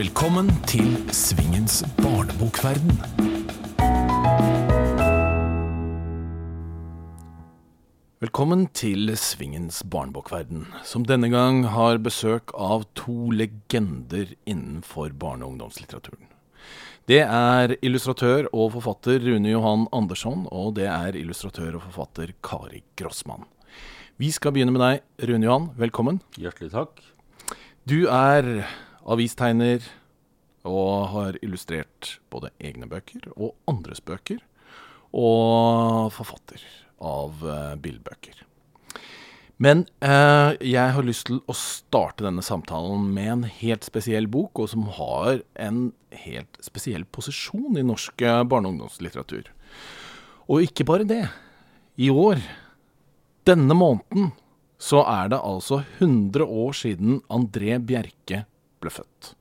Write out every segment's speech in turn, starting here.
Velkommen til Svingens barnebokverden. Velkommen til Svingens barnebokverden, som denne gang har besøk av to legender innenfor barne- og ungdomslitteraturen. Det er illustratør og forfatter Rune Johan Andersson, og det er illustratør og forfatter Kari Grossmann. Vi skal begynne med deg, Rune Johan. Velkommen. Hjertelig takk. Du er avistegner og har illustrert både egne bøker og andres bøker, og forfatter av uh, bildbøker. Men eh, jeg har lyst til å starte denne samtalen med en helt spesiell bok, og som har en helt spesiell posisjon i norsk eh, barne- og ungdomslitteratur. Og ikke bare det. I år, denne måneden, så er det altså 100 år siden André Bjerke ble født.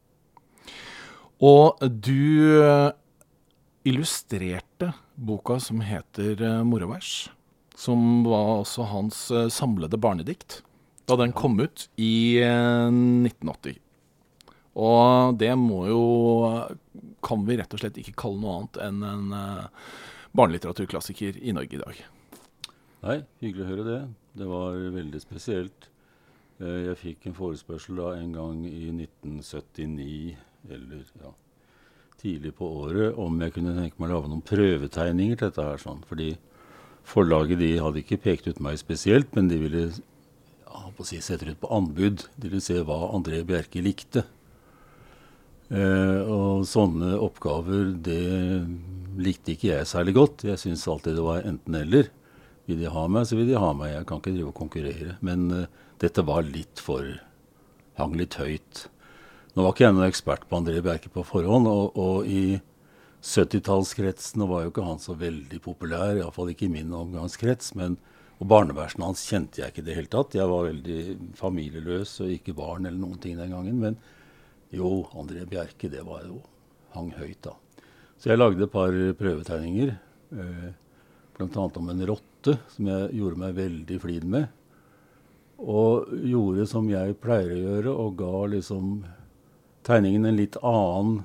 Og du eh, illustrerte boka som heter Morovers som var også hans uh, samlede barnedikt, da den kom ut i uh, eh, 1980. Og det må jo Kan vi rett og slett ikke kalle noe annet enn en barnelitteraturklassiker i Norge i dag. Nei, hyggelig å høre det. Det var veldig spesielt. Jeg fikk en forespørsel da en gang i 1979, eller ja, tidlig på året, om jeg kunne tenke meg å lage noen prøvetegninger til dette her. sånn, fordi Forlaget de hadde ikke pekt ut meg spesielt, men de ville ja, si, sette ut på anbud. De ville se hva André Bjerke likte. Eh, og sånne oppgaver, det likte ikke jeg særlig godt. Jeg syns alltid det var enten-eller. Vil de ha meg, så vil de ha meg. Jeg kan ikke drive og konkurrere. Men eh, dette var litt for Hang litt høyt. Nå var ikke jeg noen ekspert på André Bjerke på forhånd, og, og i 70-tallskretsen var jo ikke han så veldig populær, iallfall ikke i min omgangskrets. men og barneversen hans kjente jeg ikke i det hele tatt. Jeg var veldig familieløs og ikke barn eller noen ting den gangen. Men jo, André Bjerke, det var jo hang høyt, da. Så jeg lagde et par prøvetegninger. Eh, Bl.a. om en rotte, som jeg gjorde meg veldig flid med. Og gjorde som jeg pleier å gjøre, og ga liksom tegningen en litt annen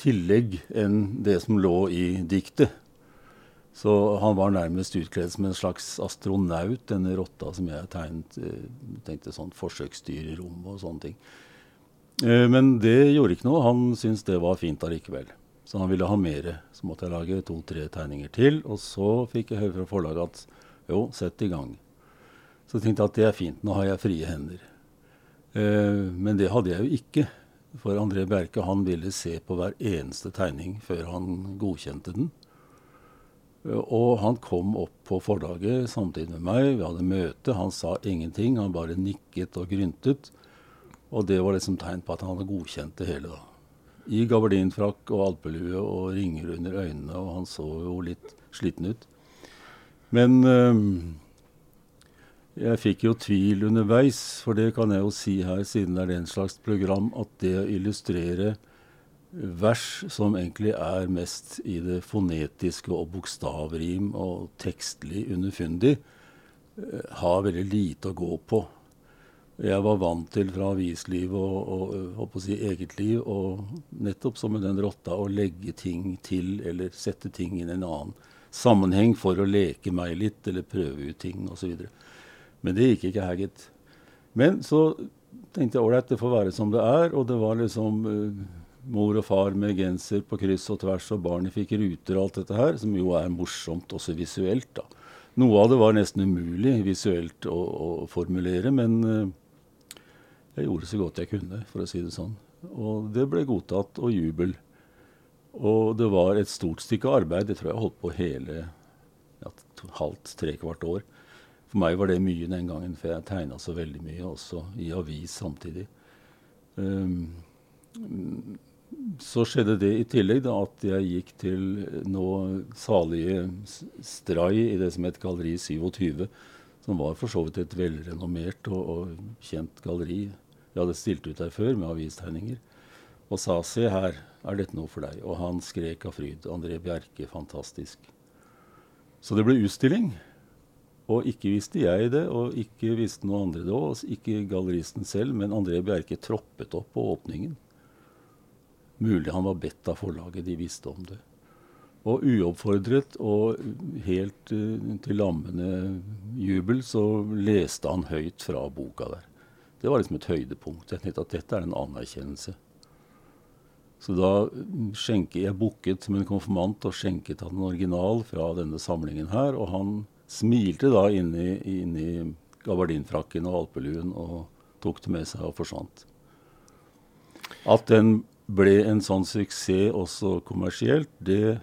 tillegg enn det som lå i diktet. Så han var nærmest utkledd som en slags astronaut, denne rotta som jeg tegnet. Eh, tenkte sånn forsøksdyr i rommet og sånne ting. Eh, men det gjorde ikke noe. Han syntes det var fint allikevel. Så han ville ha mer. Så måtte jeg lage to-tre tegninger til. Og så fikk jeg høre fra forlaget at jo, sett i gang. Så jeg tenkte at det er fint, nå har jeg frie hender. Eh, men det hadde jeg jo ikke. For André Bjerke han ville se på hver eneste tegning før han godkjente den. Og han kom opp på forlaget samtidig med meg. Vi hadde møte. Han sa ingenting. Han bare nikket og gryntet. Og det var liksom tegn på at han hadde godkjent det hele. da. I gabardinfrakk og alpelue og ringer under øynene, og han så jo litt sliten ut. Men øh, jeg fikk jo tvil underveis, for det kan jeg jo si her, siden det er den slags program, at det å illustrere vers som egentlig er mest i det fonetiske og bokstavrim og tekstlig underfundig, eh, har veldig lite å gå på. Jeg var vant til fra avisliv og, og, og si, eget liv, og nettopp som med den rotta, å legge ting til eller sette ting inn i en annen sammenheng for å leke meg litt eller prøve ut ting osv. Men det gikk ikke her, gitt. Men så tenkte jeg ålreit, det får være som det er. Og det var liksom uh, mor og far med genser på kryss og tvers, og barnet fikk ruter og alt dette her, som jo er morsomt også visuelt. da. Noe av det var nesten umulig visuelt å, å formulere, men uh, jeg gjorde så godt jeg kunne, for å si det sånn. Og det ble godtatt, og jubel. Og det var et stort stykke arbeid. Det tror jeg holdt på hele ja, halvt, trekvart år. For meg var det mye den gangen, for jeg tegna så veldig mye også i avis samtidig. Um, så skjedde det i tillegg da, at jeg gikk til nå salige Stray i det som het Galleri 27, som var for så vidt et velrenommert og, og kjent galleri. Jeg hadde stilt ut der før med avistegninger. Og sa 'se her, er dette noe for deg?' Og han skrek av fryd. André Bjerke, fantastisk. Så det ble utstilling. Og ikke visste jeg det, og ikke visste noen andre det òg. Ikke galleristen selv, men André Bjerke troppet opp på åpningen. Mulig han var bedt av forlaget, de visste om det. Og uoppfordret og helt uh, til lammende jubel så leste han høyt fra boka der. Det var liksom et høydepunkt. Jeg tenkte at dette er en anerkjennelse. Så da skjenket jeg bukket som en konfirmant og skjenket han en original fra denne samlingen her. Og han smilte da inni, inni gabardinfrakken og alpeluen og tok det med seg og forsvant. At den ble en sånn suksess også kommersielt, det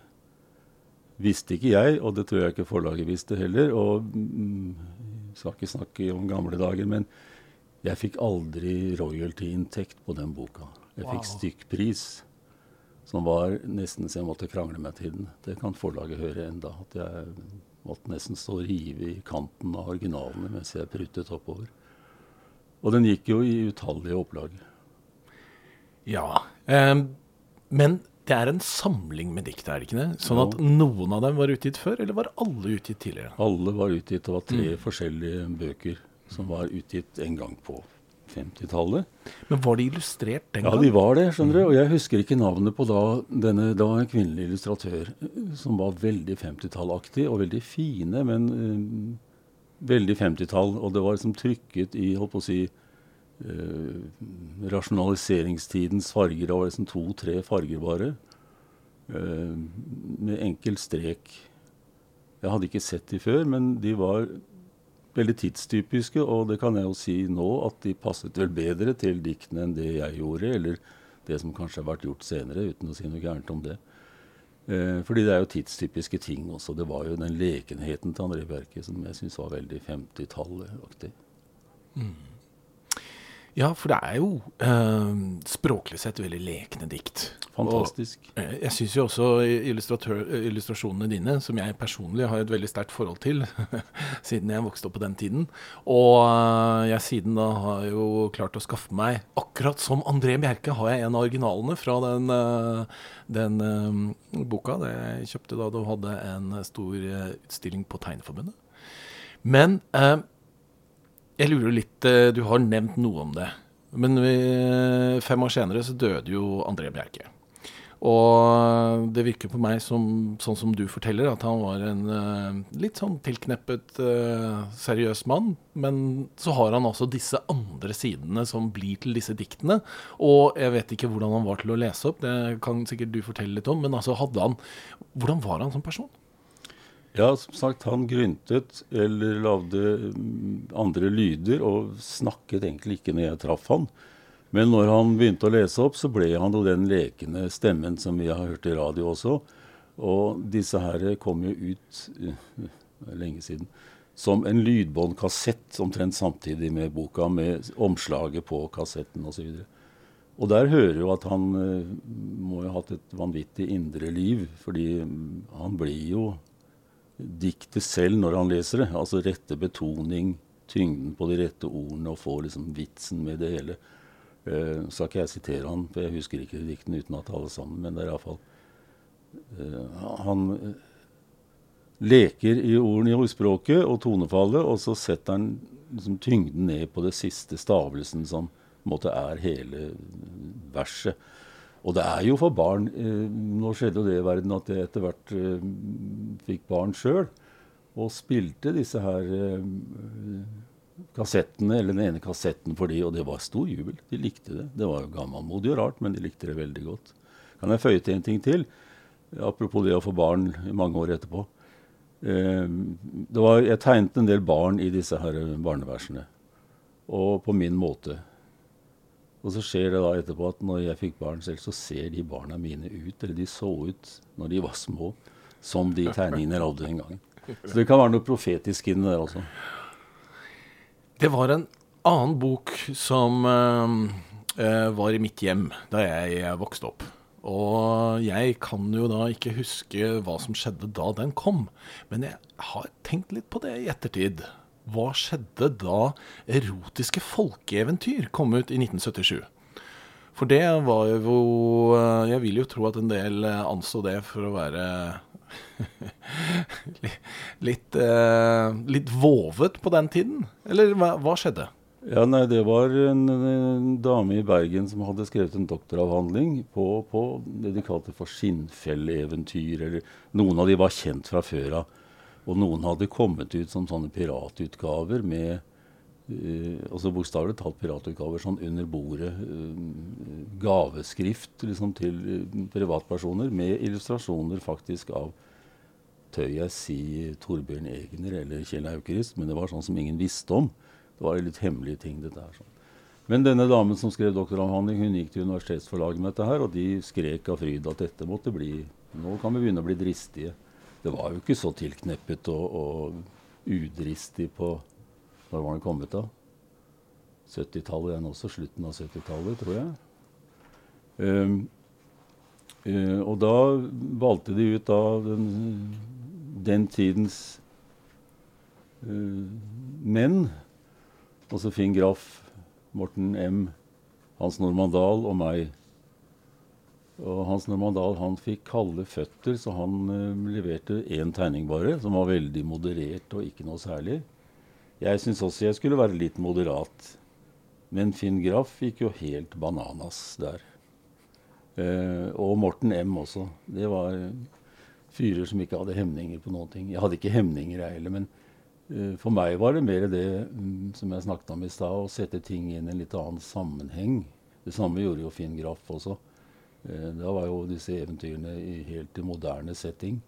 visste ikke jeg, og det tror jeg ikke forlaget visste heller. Og mm, skal ikke snakke om gamle dager, men jeg fikk aldri royalty-inntekt på den boka. Jeg fikk stykkpris som var nesten så jeg måtte krangle meg til den. Det kan forlaget høre enda, At jeg måtte nesten stå og rive i kanten av originalene mens jeg pruttet oppover. Og den gikk jo i utallige opplag. Ja. Eh, men det er en samling med dikt, er det ikke det? Sånn at noen av dem var utgitt før, eller var alle utgitt tidligere? Alle var utgitt. Det var tre mm. forskjellige bøker som var utgitt en gang på 50-tallet. Men var de illustrert den gang? Ja, de var det. skjønner du. Og jeg husker ikke navnet på da denne da en kvinnelig illustratør som var veldig 50-tallaktig og veldig fine, men uh, veldig 50-tall. Og det var liksom trykket i holdt på å si uh, rasjonaliseringstidens farger. Det var liksom to-tre farger bare. Uh, med enkel strek. Jeg hadde ikke sett de før, men de var veldig tidstypiske, og det kan jeg jo si nå at de passet vel bedre til diktene enn det jeg gjorde, eller det som kanskje har vært gjort senere, uten å si noe gærent om det. Eh, fordi det er jo tidstypiske ting også. Det var jo den lekenheten til André Bjerke som jeg syns var veldig 50-tallet-aktig. Mm. Ja, for det er jo eh, språklig sett veldig lekne dikt. Fantastisk. Og, eh, jeg syns jo også illustrasjonene dine, som jeg personlig har et veldig sterkt forhold til, siden jeg vokste opp på den tiden Og uh, jeg siden da har jo klart å skaffe meg, akkurat som André Bjerke, har jeg en av originalene fra den, uh, den uh, boka. Det jeg kjøpte da du hadde en stor utstilling på Tegneforbundet. Men jeg lurer litt eh, Du har nevnt noe om det. Men vi, fem år senere så døde jo André Bjerke. Og det virker på meg som, sånn som du forteller, at han var en uh, litt sånn tilkneppet, uh, seriøs mann. Men så har han altså disse andre sidene som blir til disse diktene. Og jeg vet ikke hvordan han var til å lese opp, det kan sikkert du fortelle litt om. Men altså hadde han Hvordan var han som person? Ja, som sagt, han gryntet eller lagde mm, andre lyder og snakket egentlig ikke når jeg traff han. Men når han begynte å lese opp, så ble han jo den lekende stemmen som vi har hørt i radio også. Og disse her kom jo ut uh, lenge siden som en lydbåndkassett omtrent samtidig med boka, med omslaget på kassetten osv. Og, og der hører jo at han uh, må ha hatt et vanvittig indre liv, fordi um, han blir jo diktet selv når han leser det. Altså rette betoning, tyngden på de rette ordene, og få liksom vitsen med det hele. Uh, skal ikke jeg sitere han, for jeg husker ikke diktene utenat alle sammen, men det er iallfall uh, eh, Han uh, leker i ordene i ordspråket og tonefallet, og så setter han liksom tyngden ned på det siste stavelsen, som på en måte er hele verset. Og det er jo for barn eh, Nå skjedde jo det i verden at jeg etter hvert eh, fikk barn sjøl. Og spilte disse her eh, kassettene, eller den ene kassetten for de, og det var stor jubel. De likte det. Det var jo gammelmodig og rart, men de likte det veldig godt. Kan jeg føye til en ting til? Apropos det å få barn mange år etterpå. Eh, var, jeg tegnet en del barn i disse her barneversene. Og på min måte. Og så skjer det da etterpå at når jeg fikk barn selv, så ser de barna mine ut, eller de så ut når de var små, som de tegningene lagde den gangen. Så det kan være noe profetisk i det der også. Det var en annen bok som uh, var i mitt hjem da jeg vokste opp. Og jeg kan jo da ikke huske hva som skjedde da den kom, men jeg har tenkt litt på det i ettertid hva skjedde da erotiske folkeeventyr kom ut i 1977? For det var jo eh, Jeg vil jo tro at en del eh, anså det for å være litt, eh, litt vovet på den tiden. Eller hva, hva skjedde? Ja, nei, Det var en, en, dame i Bergen som hadde skrevet en doktoravhandling på, på det de kalte for skinnfelleeventyr. eller Noen av de var kjent fra før av. Og noen hadde kommet ut som sånne piratutgaver med uh, altså Bokstavelig talt piratutgaver sånn under bordet. Uh, gaveskrift liksom, til uh, privatpersoner med illustrasjoner faktisk av tør jeg si Torbjørn Egner eller Kjell Aukrust, men det var sånn som ingen visste om. Det var litt hemmelige ting, dette her. sånn. Men denne damen som skrev doktoravhandling, hun gikk til universitetsforlaget med dette her, og de skrek av fryd at dette måtte bli Nå kan vi begynne å bli dristige. Det var jo ikke så tilkneppet og, og udristig på Når var den kommet, da? 70-tallet igjen også. Slutten av 70-tallet, tror jeg. Um, uh, og da valgte de ut da den, den tidens uh, menn Altså Finn Graff, Morten M., Hans Normann Dahl og meg. Og Hans Normann han fikk kalde føtter, så han uh, leverte én tegning bare, som var veldig moderert og ikke noe særlig. Jeg syns også jeg skulle være litt moderat. Men Finn Graff gikk jo helt bananas der. Uh, og Morten M også. Det var fyrer som ikke hadde hemninger på noen ting. Jeg hadde ikke hemninger, jeg heller. men Eh, for meg var det mer det mm, som jeg snakket om i stad, å sette ting inn i en litt annen sammenheng. Det samme gjorde jo Finn Graff også. Eh, da var jo disse eventyrene i helt i moderne setting.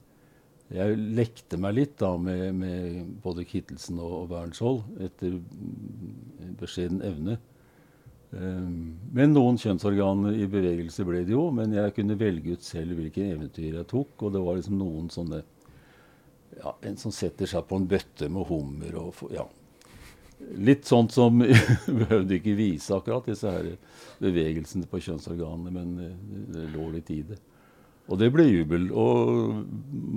Jeg lekte meg litt da med, med både Kittelsen og, og Bernskjold etter beskjeden evne. Um, men noen kjønnsorganer i bevegelse ble det jo. Men jeg kunne velge ut selv hvilke eventyr jeg tok. Og det var liksom noen sånne ja, en som setter seg på en bøtte med hummer og ja. Litt sånt som Behøvde ikke vise akkurat disse her bevegelsene på kjønnsorganene, men det, det lå litt i det. Og det ble jubel og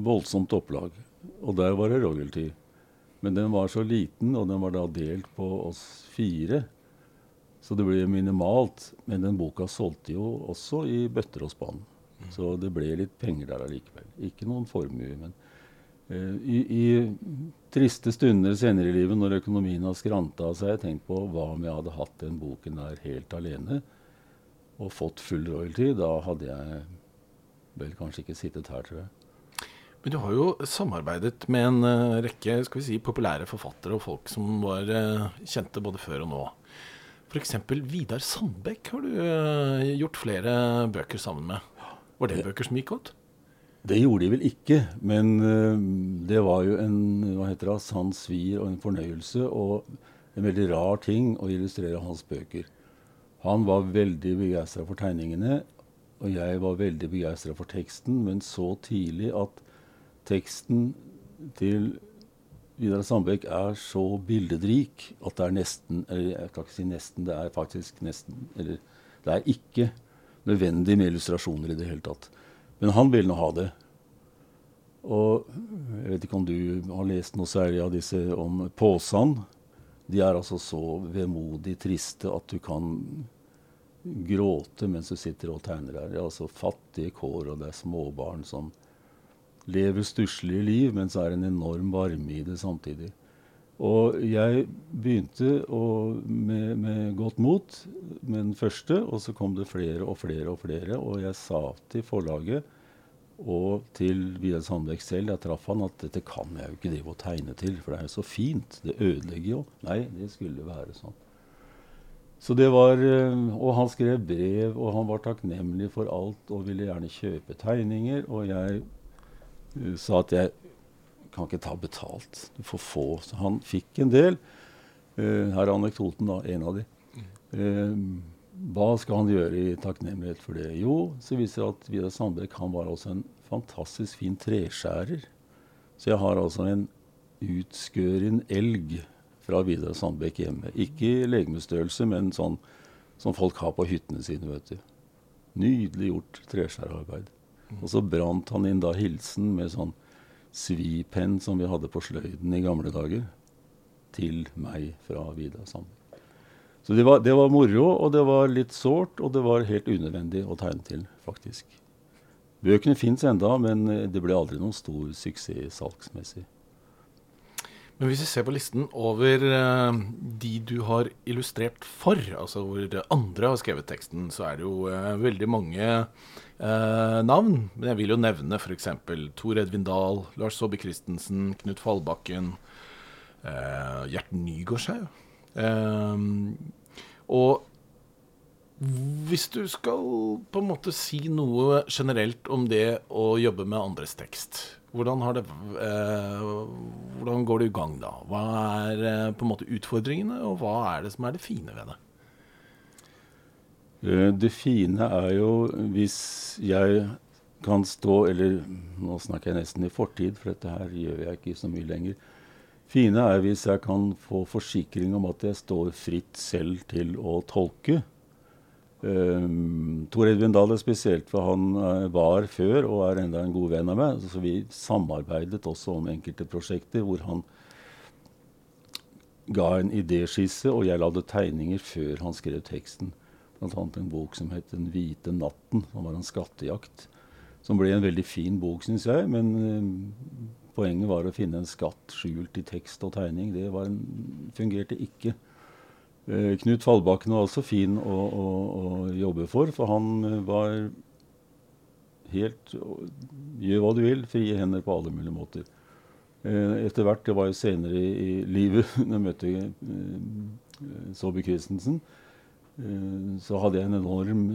voldsomt opplag. Og der var det royalty. Men den var så liten, og den var da delt på oss fire. Så det ble minimalt. Men den boka solgte jo også i bøtter og spann. Så det ble litt penger der allikevel. Ikke noen formue, men uh, I, I, triste stunder senere i livet, når økonomien har skranta, så har jeg tenkt på hva om jeg hadde hatt den boken der helt alene og fått full royalty. Da hadde jeg vel kanskje ikke sittet her, tror jeg. Men du har jo samarbeidet med en uh, rekke skal vi si, populære forfattere og folk som var uh, kjente både før og nå. F.eks. Vidar Sandbekk har du uh, gjort flere bøker sammen med. Var det bøker som gikk godt? Det gjorde de vel ikke, men uh, det var jo en hva heter det, sann svir og en fornøyelse og en veldig rar ting å illustrere hans bøker. Han var veldig begeistra for tegningene, og jeg var veldig begeistra for teksten, men så tidlig at teksten til Vidar Sandbekk er så bildedrik at det er nesten Eller jeg kan ikke si nesten, det er faktisk nesten Eller det er ikke nødvendig med illustrasjoner i det hele tatt. Men han vil nå ha det. Og jeg vet ikke om du har lest noe særlig av disse om Påsan. De er altså så vemodig triste at du kan gråte mens du sitter og tegner her. Det er altså fattige kår, og det er småbarn som lever stusslige liv, men så er det en enorm varme i det samtidig. Og jeg begynte å, med, med, godt mot med den første, og så kom det flere og flere og flere. Og jeg sa til forlaget og til Vidar Sandbekk selv, jeg traff han, at dette kan jeg jo ikke drive og tegne til, for det er jo så fint. Det ødelegger jo. Nei, det skulle være sånn. Så det var, eh, Og han skrev brev, og han var takknemlig for alt og ville gjerne kjøpe tegninger. Og jeg uh, sa at jeg kan ikke ta betalt. Du får få. Så han fikk en del. Uh, her er anekdoten, da. En av de. Uh, hva skal han gjøre i takknemlighet for det? Jo, så viser det at Vidar Sandbekk han var også en fantastisk fin treskjærer. Så jeg har altså en utskøren elg fra Vidar Sandbekk hjemme. Ikke i legemsstørrelse, men sånn som folk har på hyttene sine. vet du. Nydelig gjort treskjærarbeid. Og så brant han inn da hilsen med sånn svipenn som vi hadde på sløyden i gamle dager, til meg fra Vidar Sandvik. Så det var, det var, moro, og det var litt sårt, og det var helt unødvendig å tegne til, faktisk. Bøkene fins enda, men det ble aldri noen stor suksess salgsmessig. Men hvis vi ser på listen over uh, de du har illustrert for, altså hvor andre har skrevet teksten, så er det jo uh, veldig mange uh, navn. Men jeg vil jo nevne f.eks. Tor Edvin Dahl, Lars Saabye Christensen, Knut Fallbakken, uh, Gjert Nygårdshaug. og hvis du skal på en måte si noe generelt om det å jobbe med andres tekst, hvordan, har det, eh, hvordan går du i gang da? Hva er eh, på en måte utfordringene, og hva er det som er det fine ved det? Eh, det fine er jo hvis jeg kan stå Eller nå snakker jeg nesten i fortid, for dette her gjør jeg ikke så mye lenger. Fine er hvis jeg kan få forsikring om at jeg står fritt selv til å tolke. Um, Tor Edvin Dahl er spesielt, for han uh, var før og er enda en god venn av meg. Så vi samarbeidet også om enkelte prosjekter hvor han ga en idéskisse, og jeg lagde tegninger før han skrev teksten. Bl.a. en bok som het 'Den hvite natten', som var en skattejakt. Som ble en veldig fin bok, syns jeg. Men uh, poenget var å finne en skatt skjult i tekst og tegning. Det en, fungerte ikke. Eh, Knut Fallbakken var også fin å, å, å, jobbe for, for han eh, var helt Gjør hva du vil, frie hender på alle mulige måter. Eh, etter hvert, det var jo senere i, livet, når jeg møtte eh, Saabye Christensen, så hadde jeg en enorm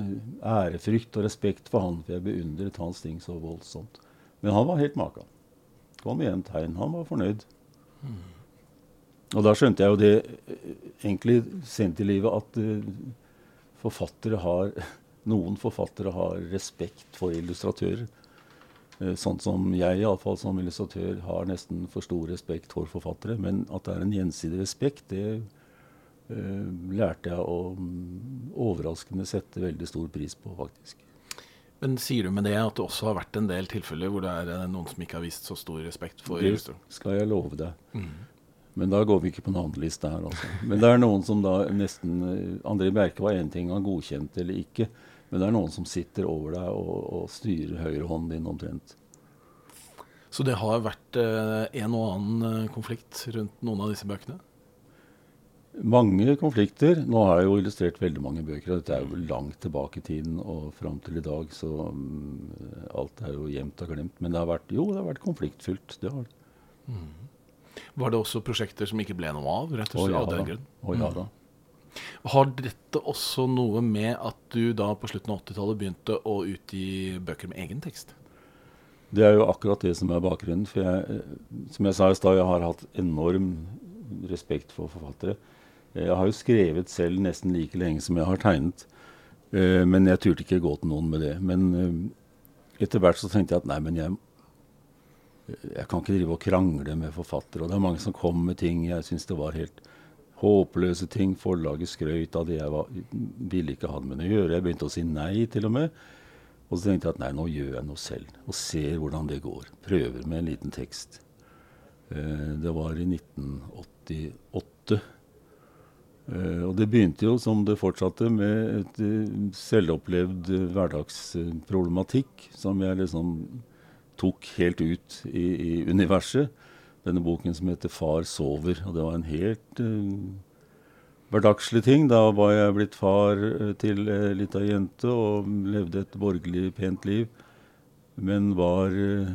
ærefrykt og respekt for han, for jeg beundret hans ting så voldsomt. Men han var helt maka. Kom igjen tegn. Han var fornøyd. Mm. Og da skjønte jeg jo det eh, egentlig sent i livet at uh, forfattere har noen forfattere har respekt for illustratører. Uh, sånn som jeg iallfall som illustratør har nesten for stor respekt for forfattere. Men at det er en gjensidig respekt, det uh, lærte jeg å um, overraskende sette veldig stor pris på, faktisk. Men sier du med det at det også har vært en del tilfeller hvor det er noen som ikke har vist så stor respekt for? Det skal jeg love deg. Mm. Men da går vi ikke på navneliste her. Altså. Men det er noen som da nesten eh, André Bjerke var én ting han godkjente eller ikke. Men det er noen som sitter over deg og, og styrer høyrehånden din omtrent. Så det har vært eh, en og annen eh, konflikt rundt noen av disse bøkene? Mange konflikter. Nå har jeg jo illustrert veldig mange bøker. og Dette er jo langt tilbake i tiden og fram til i dag, så um, alt er jo gjemt og glemt. Men det har vært, jo, det har vært konfliktfylt. Det har det. Mm. Var det også prosjekter som ikke ble noe av? rett og slett, av den grunn? Oh, ja, da. Har dette også noe med at du da på slutten av 80-tallet begynte å utgi bøker med egen tekst? Det er jo akkurat det som er bakgrunnen. For jeg, som jeg sa i stad, jeg har hatt enorm respekt for forfattere. Jeg har jo skrevet selv nesten like lenge som jeg har tegnet. Eh, men jeg turte ikke gå til noen med det. Men eh, etter hvert så tenkte jeg at nei, men jeg jeg kan ikke drive og krangle med forfattere. Og det er mange som kom med ting jeg syns det var helt håpløse ting. Forlaget skrøt av det jeg var, ville ikke ha det med å gjøre. Jeg begynte å si nei, til og med. Og så tenkte jeg at nei, nå gjør jeg noe selv. Og ser hvordan det går. Prøver med en liten tekst. Eh, det var i 1988. Eh, og det begynte jo, som det fortsatte, med et uh, selvopplevd hverdagsproblematikk som jeg liksom tok helt ut i, i, universet. Denne boken som heter 'Far sover'. Og det var en helt uh, hverdagslig ting. Da var jeg blitt far uh, til ei uh, lita jente og levde et borgerlig, pent liv. Men var uh,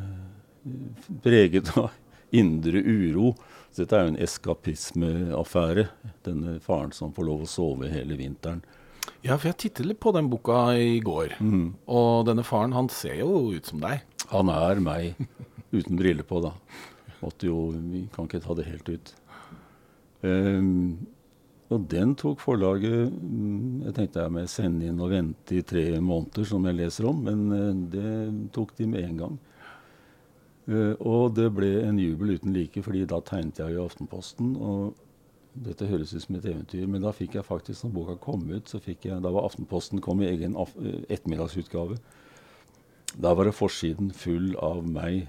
preget av indre uro. Så dette er jo en eskapismeaffære. Denne faren som får lov å sove hele vinteren. Ja, for jeg tittet litt på den boka i går. Mm. Og denne faren, han ser jo ut som deg. Han er meg, uten briller på, da. Måtte jo, Vi kan ikke ta det helt ut. Um, og den tok forlaget mm, Jeg tenkte jeg må sende inn og vente i tre måneder, som jeg leser om, men uh, det tok de med en gang. Uh, og det ble en jubel uten like, fordi da tegnet jeg i Aftenposten. og dette høres ut som et eventyr, men da fikk jeg faktisk, når boka kom ut, så fikk jeg, da var Aftenposten kom i egen ettermiddagsutgave. Da var det forsiden full av meg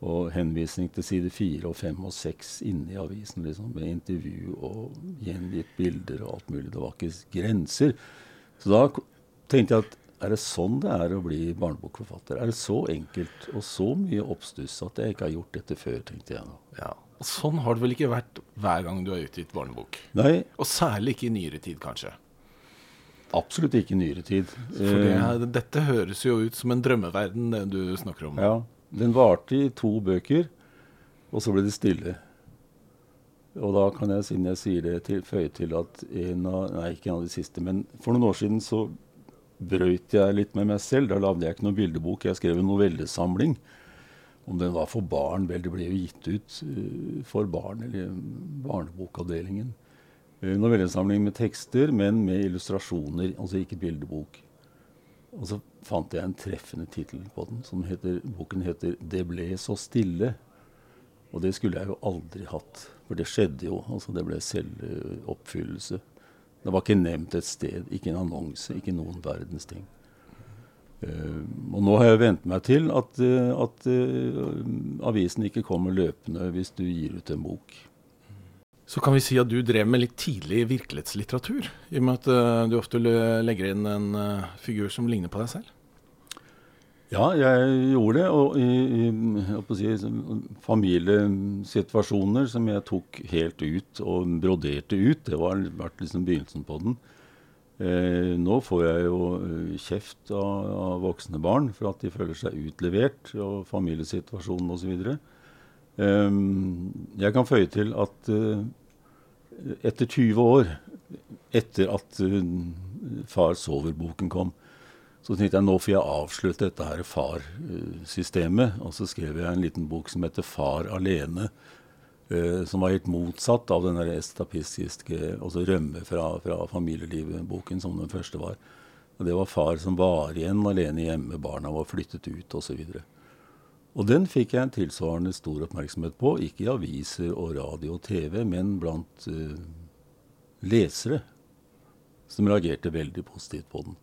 og henvisning til side fire og fem og seks inni avisen. Liksom, med intervju og gjengitt bilder og alt mulig. Det var ikke grenser. Så da tenkte jeg at er det sånn det er å bli barnebokforfatter? Er det så enkelt og så mye oppstuss at jeg ikke har gjort dette før? tenkte jeg. Ja, Og sånn har det vel ikke vært hver gang du har utgitt barnebok? Nei, Og særlig ikke i nyere tid, kanskje. absolutt ikke i nyere tid. Det, Eh, dette høres jo ut som en drømmeverden, det du snakker om. Ja, Den varte i to bøker, og så ble det stille. Og da kan jeg, siden jeg sier det, til, føye til at en av Nei, ikke en av de siste, men for noen år siden så brøyt jeg litt med meg selv. Da lagde jeg ikke noen bildebok, jeg skrev en novellesamling. Om den var for barn Vel, det ble jo gitt ut eh, for barn, eller barnebokavdelingen. Uh, novellesamling med tekster, men med illustrasjoner, altså ikke bildebok. Og så fant jeg en treffende tittel på den. som heter, Boken heter 'Det ble så stille'. Og det skulle jeg jo aldri hatt. For det skjedde jo. altså Det ble selvoppfyllelse. Det var ikke nevnt et sted, ikke en annonse, ikke noen verdens ting. Uh, og nå har jeg vent meg til at, uh, at uh, avisen ikke kommer løpende hvis du gir ut en bok. Så kan vi si at du drev med litt tidlig virkelighetslitteratur, i og med at eh, du ofte legger inn en eh, figur som ligner på deg selv. Ja, jeg gjorde det. Og i, i si, familiesituasjoner som jeg tok helt ut og broderte ut, det var vært liksom begynnelsen på den. Eh, nå får jeg jo eh, kjeft av, av voksne barn for at de føler seg utlevert, og familiesituasjonen osv. Eh, jeg kan føye til at eh, etter 20 år, etter at eh, Far sover-boken kom, så tenkte jeg nå får jeg avslutte dette her far-systemet. Og så skrev jeg en liten bok som heter 'Far alene', eh, som var helt motsatt av den estapistiske altså rømme fra, fra familielivet-boken som den første var. Og Det var far som var igjen alene hjemme, barna var flyttet ut osv. Og, og den fikk jeg en tilsvarende stor oppmerksomhet på, ikke i aviser og radio og TV, men blant uh, lesere som reagerte veldig positivt på den.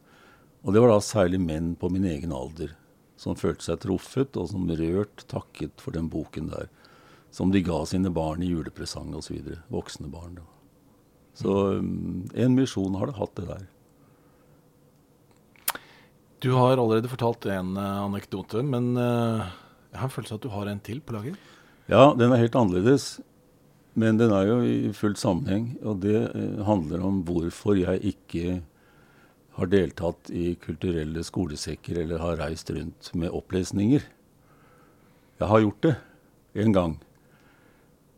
Og det var da særlig menn på min egen alder som følte seg truffet, og som rørt takket for den boken der. Som de ga sine barn i julepresang osv. Voksne barn. Da. Så um, en misjon har det hatt, det der. Du har allerede fortalt en eh, anekdote, men eh, jeg har en følelse av at du har en til på lager. Ja, den er helt annerledes. Men den er jo i fullt sammenheng. Og det eh, handler om hvorfor jeg ikke har deltatt i kulturelle skolesekker eller har reist rundt med opplesninger. Jeg har gjort det en gang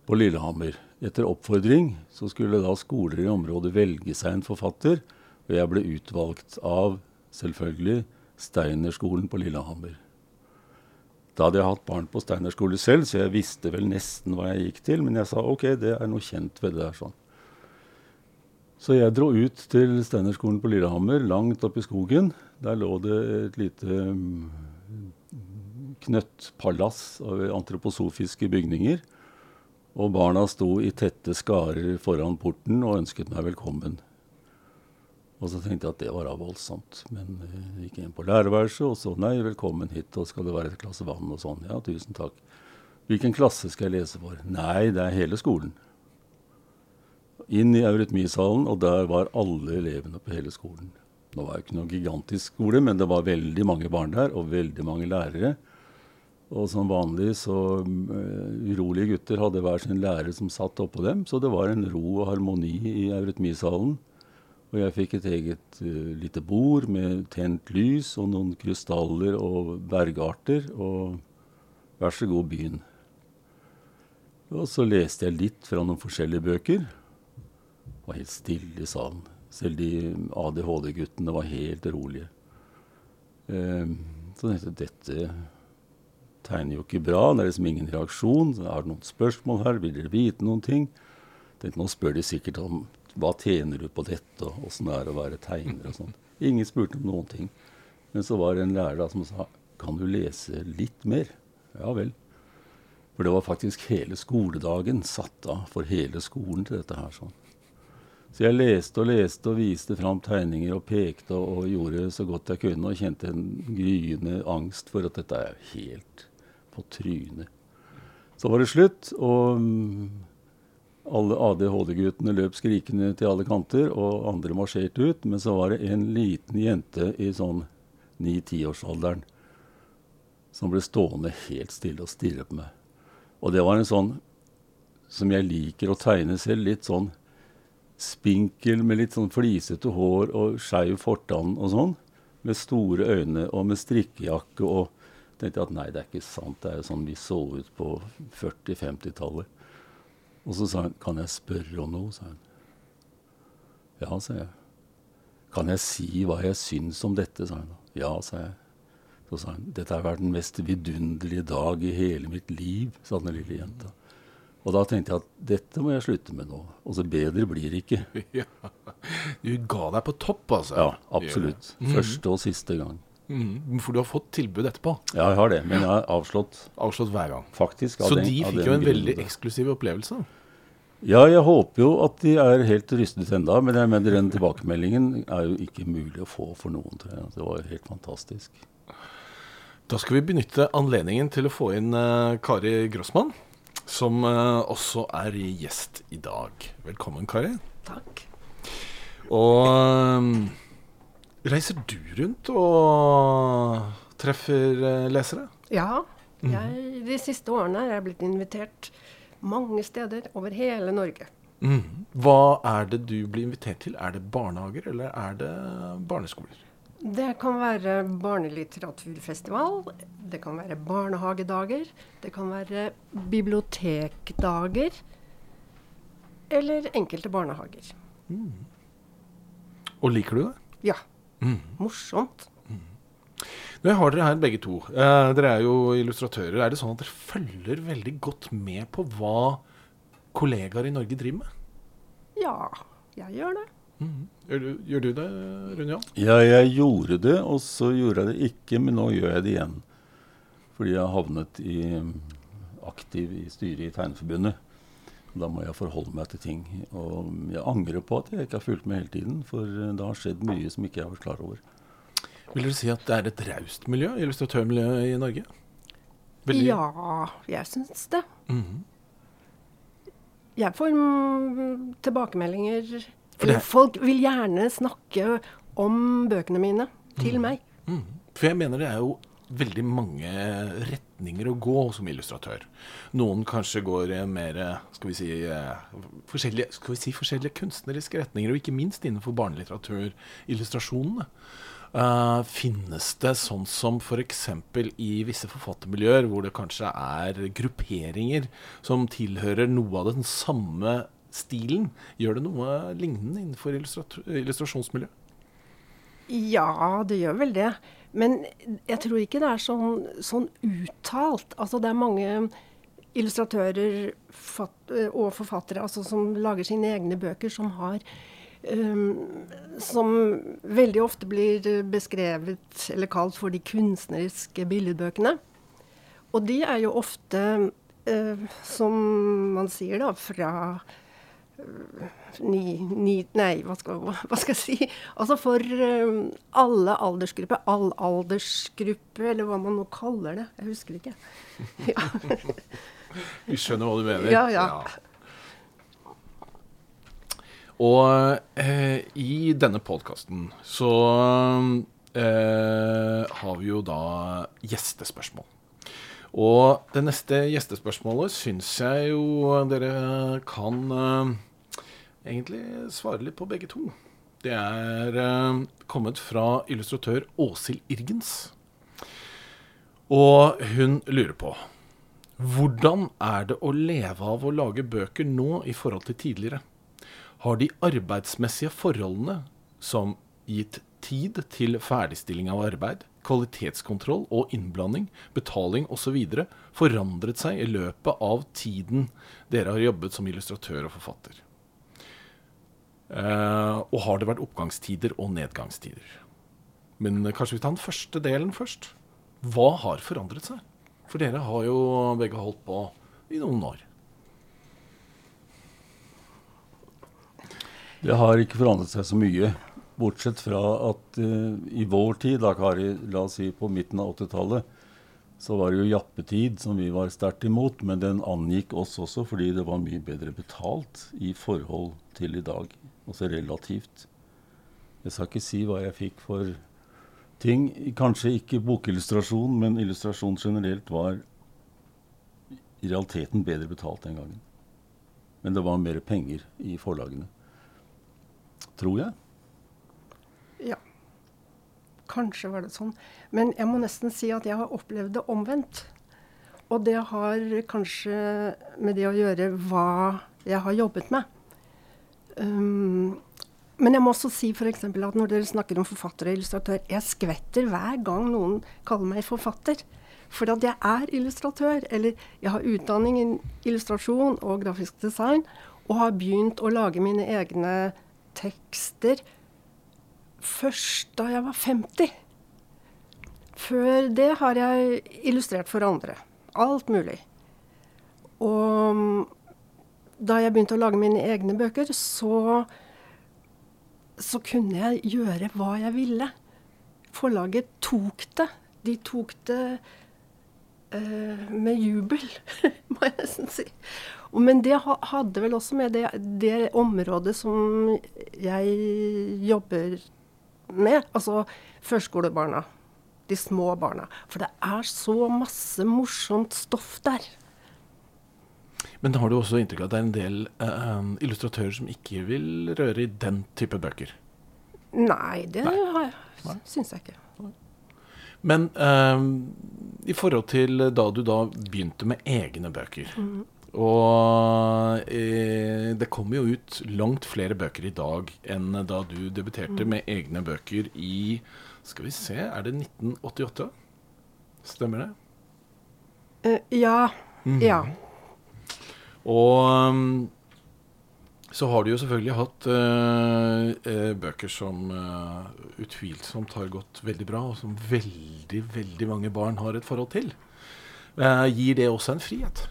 på Lillehammer. Etter oppfordring så skulle da skoler i området velge seg en forfatter, og jeg ble utvalgt av selvfølgelig Steinerskolen på Lillehammer. Da hadde jeg hatt barn på Steinerskole selv, så jeg visste vel nesten hva jeg gikk til, men jeg sa ok, det er noe kjent ved det der sånn. Så jeg dro ut til Steinerskolen på Lillehammer, langt oppe i skogen. Der lå det et lite mm, knøttpalass av antroposofiske bygninger. Og barna sto i tette skarer foran porten og ønsket meg velkommen. Og så tenkte jeg at det var da voldsomt. Men jeg gikk inn på lærerværelset og så nei, velkommen hit, og skal det være et glass vann og sånn. Ja, tusen takk. Hvilken klasse skal jeg lese for? Nei, det er hele skolen. Inn i eurytmisalen, og der var alle elevene på hele skolen. Det var jo ikke noen gigantisk skole, men det var veldig mange barn der, og veldig mange lærere. Og som vanlig så uh, urolige gutter hadde hver sin lærer som satt oppå dem, så det var en ro og harmoni i eurytmisalen. Og jeg fikk et eget uh, lite bord med tent lys og noen krystaller og bergarter, og vær så god, begynn. Og så leste jeg litt fra noen forskjellige bøker. Det var helt stille i salen. Selv de ADHD-guttene var helt rolige. Uh, så tenkte jeg dette tegner jo ikke bra. Det er liksom ingen reaksjon. Har du noen spørsmål her? Vil dere vite noen ting? Tenkte, nå spør de sikkert om hva tjener du på dette, og åssen det er å være tegner og sånn. Ingen spurte om noen ting. Men så var det en lærer da som sa kan du lese litt mer? Ja vel. For det var faktisk hele skoledagen satt av for hele skolen til dette her. sånn. Så jeg leste og leste og viste fram tegninger og pekte og, og gjorde så godt jeg kunne, og kjente en gryende angst for at dette er helt på trynet. Så var det slutt, og mm, alle ADHD-guttene løp skrikende til alle kanter, og andre marsjerte ut. Men så var det en liten jente i sånn ni-tiårsalderen som ble stående helt stille og stirre på meg. Og det var en sånn som jeg liker å tegne selv. Litt sånn spinkel med litt sånn flisete hår og skeiv fortann og sånn. Med store øyne og med strikkejakke og tenkte at nei, det er ikke sant. Det er jo sånn vi så ut på 40-50-tallet. Og så sa hun kan jeg spørre om noe, sa hun. Ja, sa jeg. Kan jeg si hva jeg syns om dette, sa hun. Ja, sa jeg. Så sa hun dette har vært den mest vidunderlige dag i hele mitt liv, sa den lille jenta. Og da tenkte jeg at dette må jeg slutte med nå. Og så bedre blir det ikke. Ja. Du ga deg på topp, altså? Ja, absolutt. Mm. Første og siste gang. Mm. For du har fått tilbud etterpå? Ja, jeg har det. Men jeg har avslått. Avslått hver gang? Faktisk. Så den, de fikk jo en veldig eksklusiv opplevelse? Ja, jeg håper jo at de er helt rystet enda, men jeg mener den tilbakemeldingen er jo ikke mulig å få for noen. tror jeg. Det var jo helt fantastisk. Da skal vi benytte anledningen til å få inn uh, Kari Grossmann, som uh, også er gjest i dag. Velkommen, Kari. Takk. Og um, reiser du rundt og treffer uh, lesere? Ja. Jeg, de siste årene er jeg blitt invitert mange steder over hele Norge. Mm. Hva er det du blir invitert til? Er det barnehager, eller er det barneskoler? Det kan være barnelitteraturfestival, det kan være barnehagedager, det kan være bibliotekdager. Eller enkelte barnehager. Mm. Og liker du det? Ja. Mm. Morsomt. Mm. Nå har dere her begge to. Eh, dere er jo illustratører. Er det sånn at dere følger veldig godt med på hva kollegaer i Norge driver med? Ja, jeg gjør det. Mm. Gjør, du, gjør, du, det, Rune Jan? Ja, jeg gjorde det, og så gjorde jeg det ikke. Men nå gjør jeg det igjen. Fordi jeg har havnet i, aktiv i styret i Tegneforbundet. Da må jeg forholde meg til ting. Og jeg angrer på at jeg ikke har fulgt med hele tiden. For det har skjedd mye som ikke jeg har vært klar over. Vil dere si at det er et raust miljø, illustratørmiljø i Norge? Veldig... Ja, jeg syns det. Mm -hmm. Jeg får tilbakemeldinger eller folk vil gjerne snakke om bøkene mine til mm. meg. Mm. For jeg mener det er jo veldig mange retninger å gå som illustratør. Noen kanskje går mer skal vi si, eh, forskjellige, skal vi si, forskjellige kunstneriske retninger, og ikke minst innenfor barnelitteraturillustrasjonene. Uh, finnes det sånn som f.eks. i visse forfattermiljøer, hvor det kanskje er grupperinger som tilhører noe av den samme stilen. Gjør det noe lignende innenfor illustrasjonsmiljøet? Ja, det gjør vel det. Men jeg tror ikke det er sånn, sånn uttalt. Altså det er mange illustratører og forfattere altså, som lager sine egne bøker, som har um, Som veldig ofte blir beskrevet eller kalt for de kunstneriske billedbøkene. Og de er jo ofte, uh, som man sier, da, fra ni, ni, Nei, hva skal, hva skal, jeg si? Altså for um, alle aldersgrupper. All aldersgruppe, eller hva man nå kaller det. Jeg husker det ikke. Ja. Vi skjønner hva du mener. Ja, ja. ja. Og eh, i denne podkasten så eh, har vi jo da gjestespørsmål. Og det neste gjestespørsmålet syns jeg jo dere kan eh, egentlig svare litt på begge to. Det er uh, kommet fra illustratør Åshild Irgens. Og hun lurer på hvordan er det å leve av å lage bøker nå i forhold til tidligere? Har de arbeidsmessige forholdene, som gitt tid til ferdigstilling av arbeid, kvalitetskontroll og innblanding, betaling osv., forandret seg i løpet av tiden dere har jobbet som illustratør og forfatter? Uh, og har det vært oppgangstider og nedgangstider? Men kanskje vi tar den første delen først. Hva har forandret seg? For dere har jo begge holdt på i noen år. Det har ikke forandret seg så mye. Bortsett fra at uh, i vår tid, da Kari, la oss si på midten av 80-tallet, så var det jo jappetid som vi var sterkt imot. Men den angikk oss også fordi det var mye bedre betalt i forhold til i dag også relativt. Jeg skal ikke si hva jeg fikk for ting. Kanskje ikke bokillustrasjon, men illustrasjon generelt var i realiteten bedre betalt den gangen. Men det var mer penger i forlagene. Tror jeg. Ja. Kanskje var det sånn. Men jeg må nesten si at jeg har opplevd det omvendt. Og det har kanskje med det å gjøre hva jeg har jobbet med. Um, men jeg må også si for at når dere snakker om forfatter og illustratør Jeg skvetter hver gang noen kaller meg forfatter. For at jeg er illustratør. Eller jeg har utdanning i illustrasjon og grafisk design. Og har begynt å lage mine egne tekster først da jeg var 50. Før det har jeg illustrert for andre. Alt mulig. Og da jeg begynte å lage mine egne bøker, så, så kunne jeg gjøre hva jeg ville. Forlaget tok det. De tok det uh, med jubel, må jeg nesten si. Men det hadde vel også med det, det området som jeg jobber med, altså førskolebarna de små barna. For det er så masse morsomt stoff der. Men har du også inntrykk av at det er en del uh, illustratører som ikke vil røre i den type bøker? Nei, det Nei. syns jeg ikke. Men uh, i forhold til da du da begynte med egne bøker mm. Og uh, det kommer jo ut langt flere bøker i dag enn da du debuterte mm. med egne bøker i skal vi se, er det 1988? Stemmer det? Ja. Mm. Ja. Og um, så har du jo selvfølgelig hatt uh, uh, bøker som eh, utvilsomt har gått veldig bra, og som veldig, veldig mange barn har et forhold til. gir det også en frihet?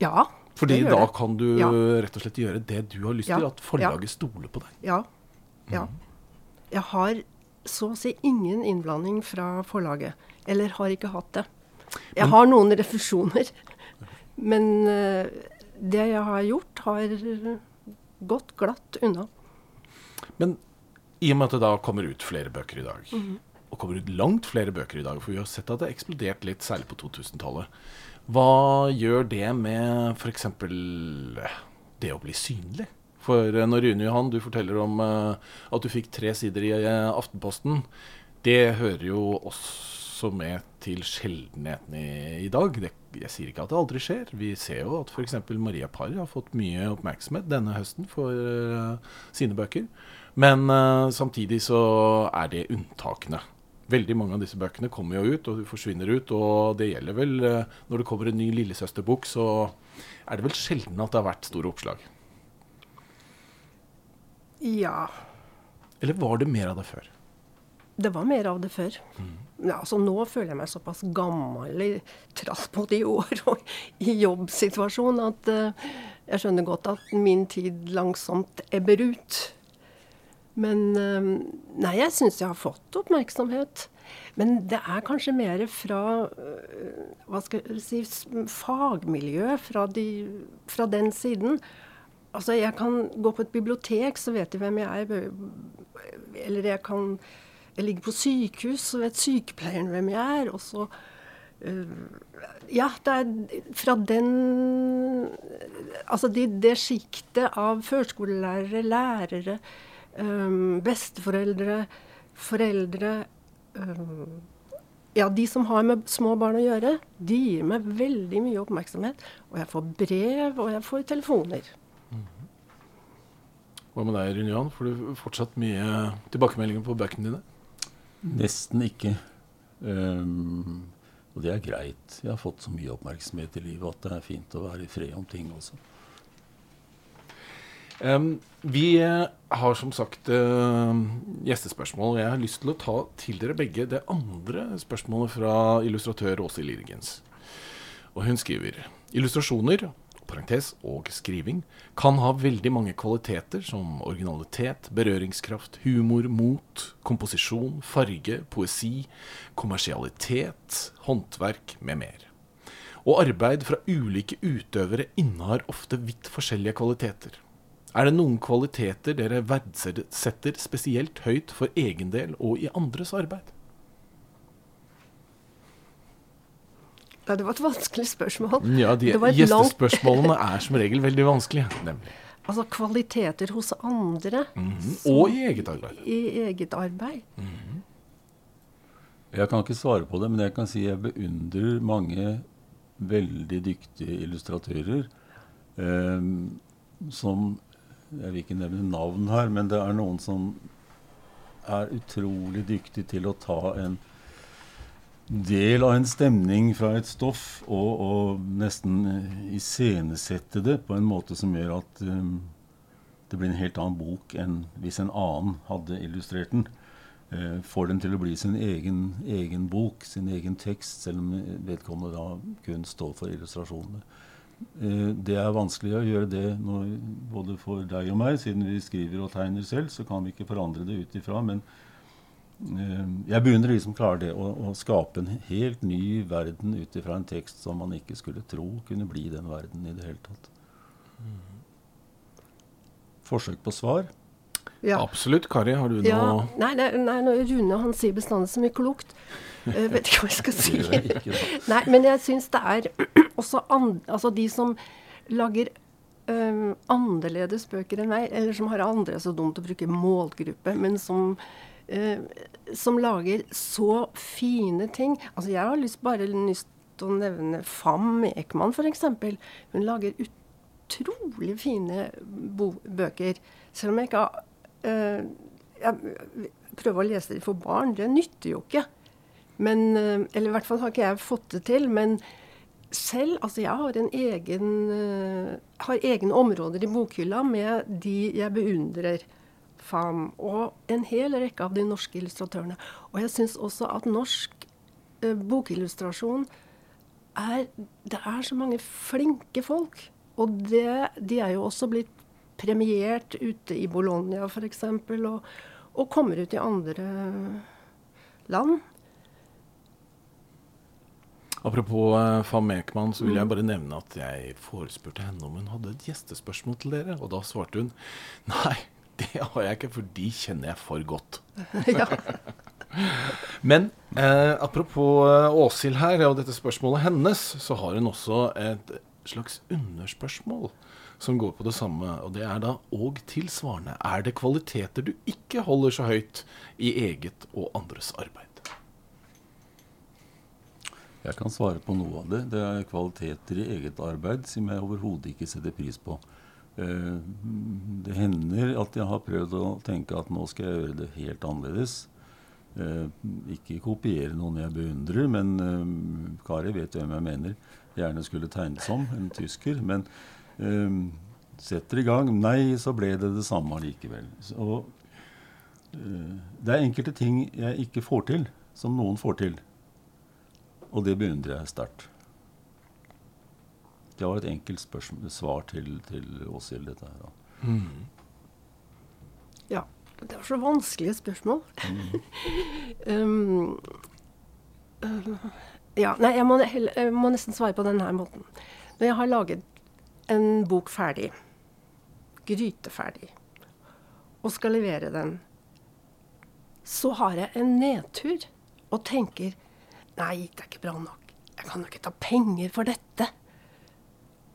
Ja. Fordi da det. kan du ja. rett og slett gjøre det du har lyst ja. til, at forlaget ja. stoler på deg. Ja. ja. Mm. Jeg har så å si ingen innblanding fra forlaget. Eller har ikke hatt det. Jeg har noen refusjoner. Men uh, det jeg har gjort, har gått glatt unna. Men i og med at det da kommer ut flere bøker i dag, mm -hmm. og kommer ut langt flere bøker i dag, for vi har sett at det har eksplodert litt, særlig på 2000-tallet, hva gjør det med f.eks. det å bli synlig? For eh, når Rune Johan, du forteller om at du fikk tre sider i Aftenposten, det hører jo også med til sjeldenheten i, i dag. Det, jeg sier ikke at det aldri skjer. Vi ser jo at f.eks. Maria Parr har fått mye oppmerksomhet denne høsten for uh, sine bøker. Men samtidig så er det unntakene. Veldig mange av disse bøkene kommer jo ut, og forsvinner ut. Og det gjelder vel når det kommer en ny lillesøsterbok, så er det vel sjelden at det har vært store oppslag. Ja. Eller var det mer av det før? Det var mer av det før. Mm. Ja, altså Nå føler jeg meg såpass gammel i trass både i år og i jobbsituasjon at uh, jeg skjønner godt at min tid langsomt ebber ut. Men uh, Nei, jeg syns jeg har fått oppmerksomhet. Men det er kanskje mer fra uh, hva skal jeg si, fagmiljøet, fra, de, fra den siden. Altså, jeg kan gå på et bibliotek, så vet de hvem jeg er. Eller jeg kan Jeg ligger på sykehus, så vet sykepleieren hvem jeg er. Og så uh, Ja, det er fra den Altså det, det sjiktet av førskolelærere, lærere, um, besteforeldre, foreldre um, ja, de som har med små barn å gjøre, de gir meg veldig mye oppmerksomhet. Og jeg får brev, og jeg får telefoner. Hva med deg, Rune Johan? Får du fortsatt mye tilbakemeldinger på bøkene dine? Nesten ikke. Um, og det er greit. Jeg har fått så mye oppmerksomhet i livet at det er fint å være i fred om ting også. Um, vi har som sagt uh, gjestespørsmål. Jeg har lyst til å ta til dere begge det andre spørsmålet fra illustratør Åse Lirgens. Og hun skriver illustrasjoner parentes, og skriving, kan ha veldig mange kvaliteter som originalitet, berøringskraft, humor, mot, komposisjon, farge, poesi, kommersialitet, håndverk med mer. Og arbeid fra ulike utøvere innehar ofte vidt forskjellige kvaliteter. Er det noen kvaliteter dere verdsetter spesielt høyt for egen del og i andres arbeid? Ja, det var et vanskelig spørsmål. Ja, de langt- Gjestespørsmålene er som regel veldig vanskelige. Nemlig. Altså kvaliteter hos andre Og i eget arbeid. i eget arbeid. Jeg kan ikke svare på det, men jeg kan si jeg beundrer mange veldig dyktige illustratører eh, som Jeg vil ikke nevne navn her, men det er noen som er utrolig dyktige til å ta en del av en stemning fra et stoff og, og nesten iscenesette det på en måte som gjør at um, det blir en helt annen bok enn hvis en annen hadde illustrert den Uh, får den til å bli sin egen, egen bok, sin egen tekst, selv om vedkommende da kun står for illustrasjonene. Uh, det er vanskelig å gjøre det når, både for deg og meg, siden vi skriver og tegner selv, så kan vi ikke forandre det ut ifra. Jeg beundrer de som klarer det, å, å skape en helt ny verden ut ifra en tekst som man ikke skulle tro kunne bli den verden i det hele tatt. Forsøk på svar? Ja. Absolutt. Kari, har du noe Ja, nei, nei, nei, nå- Rune han sier bestandig så mye klokt. Jeg vet ikke hva jeg skal si. Nei, men jeg syns det er også an, altså de som lager um, annerledes bøker enn meg, eller som har andre så dumt å bruke målgruppe, men som som lager så fine ting. Altså Jeg har lyst, bare lyst til å nevne Fam Ekman, f.eks. Hun lager utrolig fine bøker. Selv om jeg ikke har uh, Jeg prøver å lese dem for barn. Det nytter jo ikke. Men, uh, eller i hvert fall har ikke jeg fått det til. Men selv, altså jeg har, en egen, uh, har egne områder i bokhylla med de jeg beundrer. Fam, og en hel rekke av de norske illustratørene. Og jeg syns også at norsk eh, bokillustrasjon er Det er så mange flinke folk. Og det, de er jo også blitt premiert ute i Bologna f.eks. Og, og kommer ut i andre land. Apropos eh, Fam Ekman, så vil jeg bare nevne at jeg forespurte henne om hun hadde et gjestespørsmål til dere. Og da svarte hun nei, det har jeg ikke, for de kjenner jeg for godt. ja. Men eh, apropos eh, Åshild her, og dette spørsmålet hennes, så har hun også et slags underspørsmål som går på det samme. Og det er da og tilsvarende. Er det kvaliteter du ikke holder så høyt i eget og andres arbeid? Jeg kan svare på noe av det. Det er kvaliteter i eget arbeid som jeg overhodet ikke setter pris på. Eh, det hender at jeg har prøvd å tenke at nå skal jeg gjøre det helt annerledes. Eh, ikke kopiere noen jeg beundrer, men eh, Kari vet hvem jeg mener. Gjerne skulle tegnet som en tysker. Men setter i gang. Nei, så ble det det samme likevel. Så, det er enkelte ting jeg ikke får til, som noen får til. Og det beundrer jeg sterkt. Det var et enkelt spørsmål, svar til, til Åshild, dette her. da. ja. Det var så vanskelige spørsmål. um, uh, ja, nei, jeg må, jeg må nesten svare på denne måten. Når jeg har laget en bok ferdig, gryteferdig, og skal levere den, så har jeg en nedtur og tenker Nei, det er ikke bra nok. Jeg kan jo ikke ta penger for dette.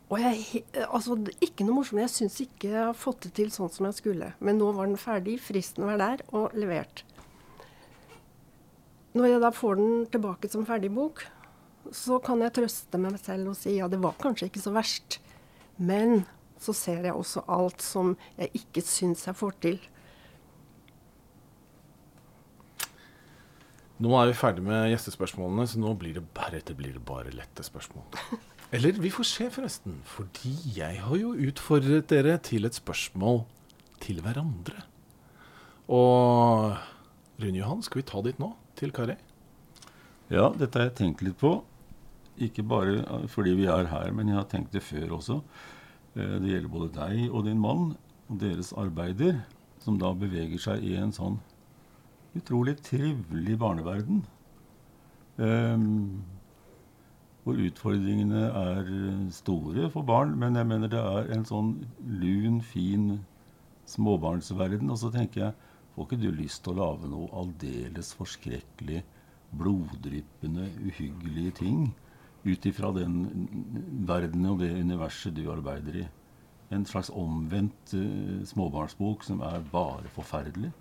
Og jeg, altså, ikke noe morsomt. Jeg syns ikke jeg har fått det til sånn som jeg skulle. Men nå var den ferdig, fristen var der, og levert. Når jeg da får den tilbake som ferdig bok, så kan jeg trøste meg selv og si ja, det var kanskje ikke så verst. Men så ser jeg også alt som jeg ikke syns jeg får til. Nå er vi ferdig med gjestespørsmålene, så nå blir det heretter blir det bare lette spørsmål. Eller vi får se, forresten. Fordi jeg har jo utfordret dere til et spørsmål til hverandre. Og Rune Johan, skal vi ta ditt nå? Til Kari? Ja, dette har jeg tenkt litt på. Ikke bare fordi vi er her, men jeg har tenkt det før også. Eh, Det gjelder både deg og din mann og deres arbeider, som da beveger seg i en sånn utrolig trivelig barneverden. Ehm, hvor utfordringene er eh, store for barn, men jeg mener det er en sånn lun, fin småbarnsverden. Og så tenker jeg, får ikke du lyst til å lage noe aldeles forskrekkelig bloddryppende, uhyggelige ting ut ifra den verdenen og det universet du arbeider i. En slags omvendt uh, småbarnsbok som er bare forferdelig.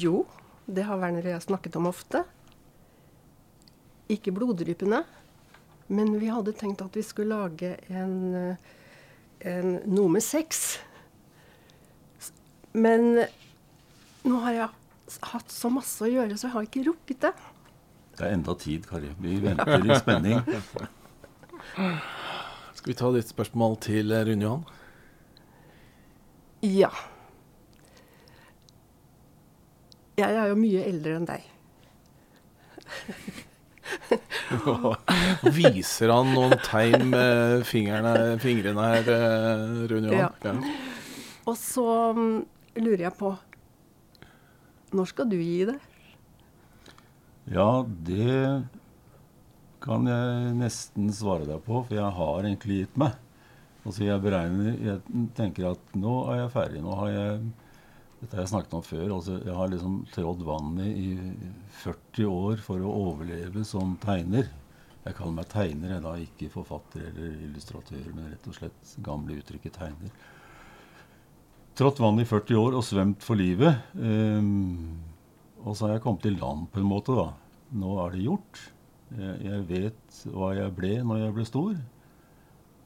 Jo, det har Werner og jeg snakket om ofte. Ikke bloddryppende, men vi hadde tenkt at vi skulle lage en, en noe med sex. Men nå har jeg hatt så masse å gjøre, så jeg har ikke rukket det. Det er enda tid, Kari. Vi venter i spenning. Skal vi ta ditt spørsmål til Rune Johan? Ja. Jeg er jo mye eldre enn deg. Nå viser han noen tegn med fingrene, fingrene her, eh, Rune Johan. Ja. Og så mm, lurer jeg på Når skal du gi det? Ja, det kan jeg nesten svare deg på, for jeg har egentlig gitt meg. Altså jeg beregner Jeg tenker at nå er jeg ferdig. Nå har jeg Dette har jeg snakket om før. altså Jeg har liksom trådd vannet i 40 år for å overleve som tegner. Jeg kaller meg tegner, jeg da ikke forfatter eller illustratør, men rett og slett gamle uttrykket tegner. Trådt vannet i 40 år og svømt for livet. Um, og så har jeg kommet i land på en måte, da. Nå er det gjort. Jeg vet hva jeg ble når jeg ble stor.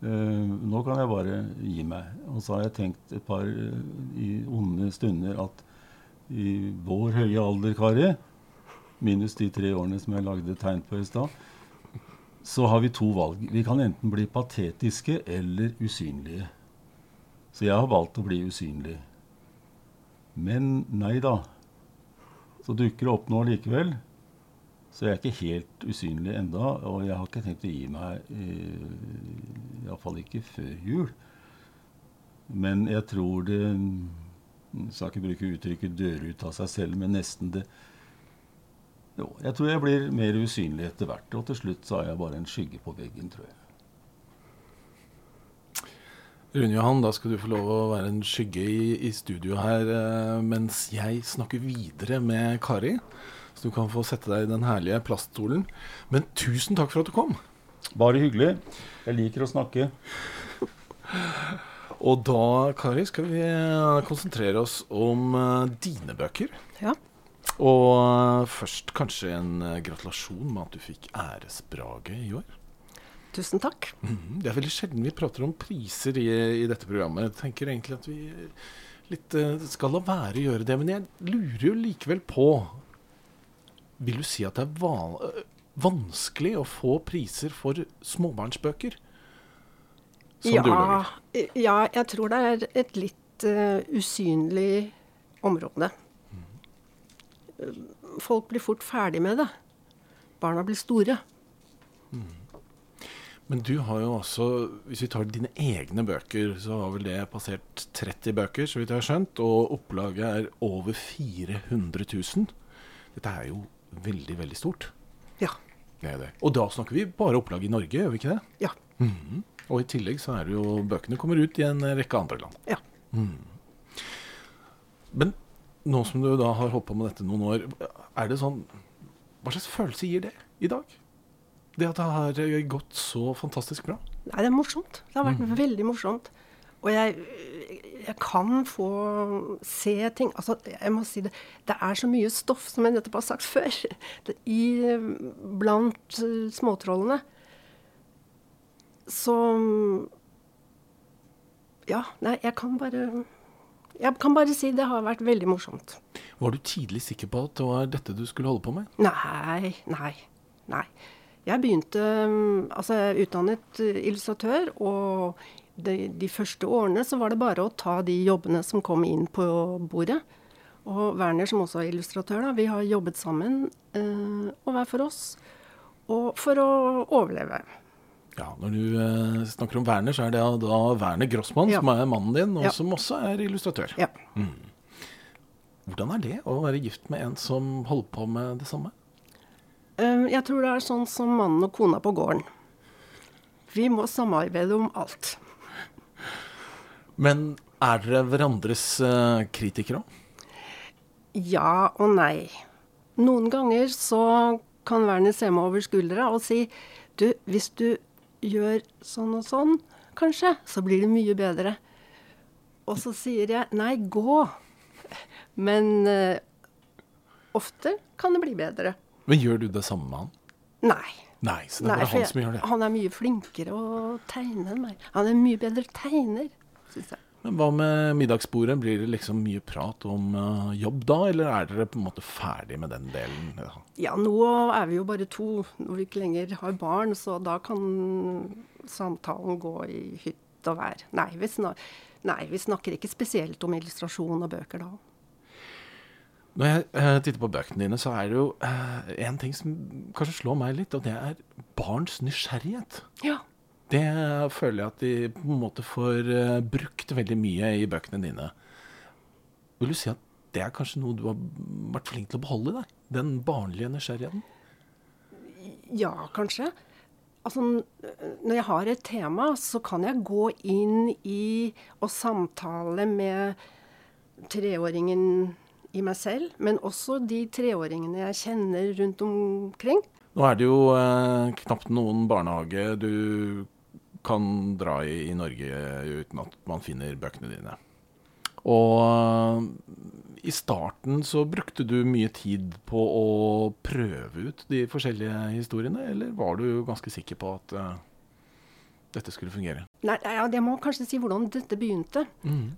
Uh, nå kan jeg bare gi meg. Og så har jeg tenkt et par uh, i onde stunder at i vår høye alder, Kari, minus de tre årene som jeg lagde tegn på i stad, så har vi to valg. Vi kan enten bli patetiske eller usynlige. Så jeg har valgt å bli usynlig. Men nei da. Så dukker det opp nå likevel. Så jeg er ikke helt usynlig enda, og jeg har ikke tenkt å gi meg, eh, iallfall ikke før jul. Men jeg tror det Jeg skal ikke bruke uttrykket 'dør ut av seg selv', men nesten det Jo, jeg tror jeg blir mer usynlig etter hvert, og til slutt så er jeg bare en skygge på veggen, tror jeg. Rune Johan, da skal du få lov å være en skygge i, i studio her eh, mens jeg snakker videre med Kari. Så du kan få sette deg i den herlige plaststolen. Men tusen takk for at du kom. Bare hyggelig. Jeg liker å snakke. Og da, Kari, skal vi eh, konsentrere oss om eh, dine bøker. Ja. Og eh, først kanskje en gratulasjon med at du fikk æresbrage i år. Tusen takk. Mhm. Det er veldig sjelden vi prater om priser i, i dette programmet. Jeg tenker egentlig at vi litt skal la være å gjøre det. Men jeg lurer jo likevel på Vil du si at det er van vanskelig å få priser for småbarnsbøker? Som du lager. Ja, ja, jeg tror det er et litt uh, usynlig område. Folk blir fort ferdig med det. Barna blir store. Men du har jo også, hvis vi tar dine egne bøker, så har vel det passert 30 bøker, så vidt jeg har skjønt. Og opplaget er over 400 000. Dette er jo veldig, veldig stort. Ja. Det det. Og da snakker vi bare opplag i Norge, gjør vi ikke det? Ja. Mhm. Og i tillegg så er det jo Bøkene kommer ut i en rekke andre land. ja. Men nå som du da har holdt på med dette noen år, er det sånn Hva slags følelse gir det i dag? Det at det har gått så fantastisk bra? Nei, det er morsomt. Det har vært veldig morsomt. Og jeg, jeg kan få se ting Altså, jeg må si det Det er så mye stoff, som jeg nettopp har sagt før, det, i, blant uh, småtrollene. Så Ja, nei, jeg kan bare Jeg kan bare si det har vært veldig morsomt. Var du tidlig sikker på at det var dette du skulle holde på med? Nei, nei, nei. Jeg begynte mm, Altså, jeg er utdannet eh, illustratør, og de, de første årene så var det bare å ta de jobbene som kom inn på bordet. Og Werner, som også er illustratør, da, vi har jobbet sammen, eh, og hver for oss. Og for å overleve. Ja, Når du eh, snakker om Werner, så er det da Werner Grossmann Ja. som er mannen din, og Ja. som også er illustratør. Ja. Hvordan er det å være gift med en som holder på med det samme? Eh, jeg tror det er sånn som mannen og kona på gården. Vi må samarbeide om alt. Men er dere hverandres eh, kritikere òg? Ja og nei. Noen ganger så kan Werner se meg over skuldra og si Du, hvis du gjør sånn og sånn, kanskje, så blir det mye bedre. Og så sier jeg nei, gå. Men uh, ofte kan det bli bedre. Men gjør du det samme med han? Nei. Nei, så det er Nei, bare han som gjør det. Han er mye flinkere å tegne enn meg. Han er mye bedre tegner, syns jeg. Men hva med middagsbordet? Blir det liksom mye prat om uh, jobb da, eller er dere på en måte ferdig med den delen? Ja. Ja, nå er vi jo bare to når vi ikke lenger har barn, så da kan samtalen gå i hytt og vær. Nei vi, snak Nei, vi snakker ikke spesielt om illustrasjon og bøker da. Når jeg eh, titter på bøkene dine, så er det jo eh, en ting som kanskje slår meg litt, og det er barns nysgjerrighet. Ja. Det føler jeg at de på en måte får eh, brukt veldig mye i bøkene dine. Vil du si at det er kanskje noe du har vært flink til å beholde i deg? Den barnlige nysgjerrigheten? Ja, kanskje. Altså, når jeg har et tema, så kan jeg gå inn i og samtale med treåringen i meg selv, men også de treåringene jeg kjenner rundt omkring. Nå er det jo eh, knapt noen barnehage du kan dra i i Norge uten at man finner bøkene dine. Og eh, i starten så brukte du mye tid på å prøve ut de forskjellige historiene, eller var du ganske sikker på at eh, dette skulle fungere? Nei, ja, jeg må kanskje si hvordan dette begynte.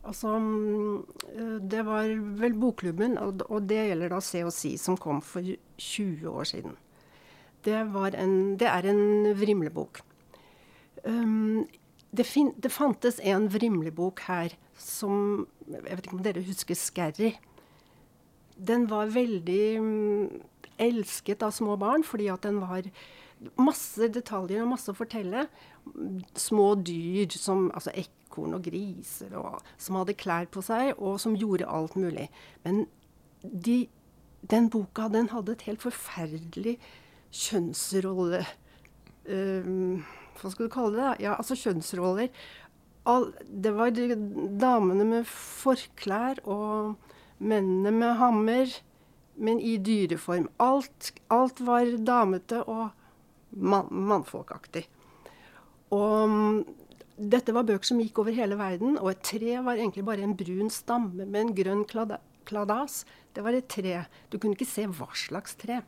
Altså, mm, Altså, det var vel Bokklubben, og det gjelder da Se og Si, som kom for 20 år siden. Det, var en, det er en vrimlebok. Um, det, fin, det fantes en vrimlebok her som Jeg vet ikke om dere husker Skerry? Den var veldig um, elsket av små barn fordi at den var masse detaljer og masse å fortelle. Små dyr som altså ekorn og griser og, som hadde klær på seg, og som gjorde alt mulig. Men de, den boka den hadde et helt forferdelig kjønnsrolle um, Hva skal du kalle det? Ja, altså kjønnsroller. All, det var de, damene med forklær og mennene med hammer, men i dyreform. Alt, alt var damete og man, mannfolkaktig. Og mm, dette var bøker som gikk over hele verden, og et tre var egentlig bare en brun stamme med en grønn kladas. Det var et tre. Du kunne ikke se hva slags tre.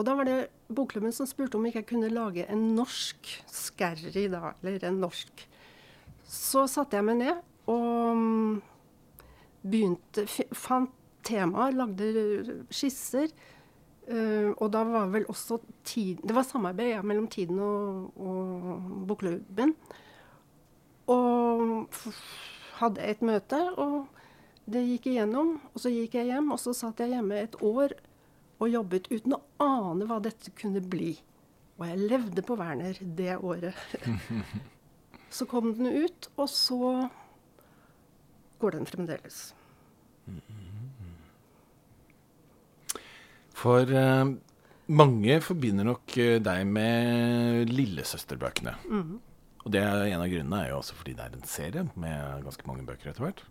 Og da var det Bokklubben som spurte om ikke jeg kunne lage en norsk skerry, da, eller en norsk. Så satte jeg meg ned og mm, begynte Fant temaer, lagde skisser. Uh, og da var vel også tid, Det var samarbeid ja, mellom Tiden og, og Bokklubben. Og hadde et møte, og det gikk igjennom. Og så gikk jeg hjem, og så satt jeg hjemme et år og jobbet uten å ane hva dette kunne bli. Og jeg levde på Werner det året. så kom den ut, og så går den fremdeles. For uh, mange forbinder nok eh, deg med lillesøsterbøkene. Og det er en av grunnene er jo også fordi det er en serie med ganske mange bøker etter hvert.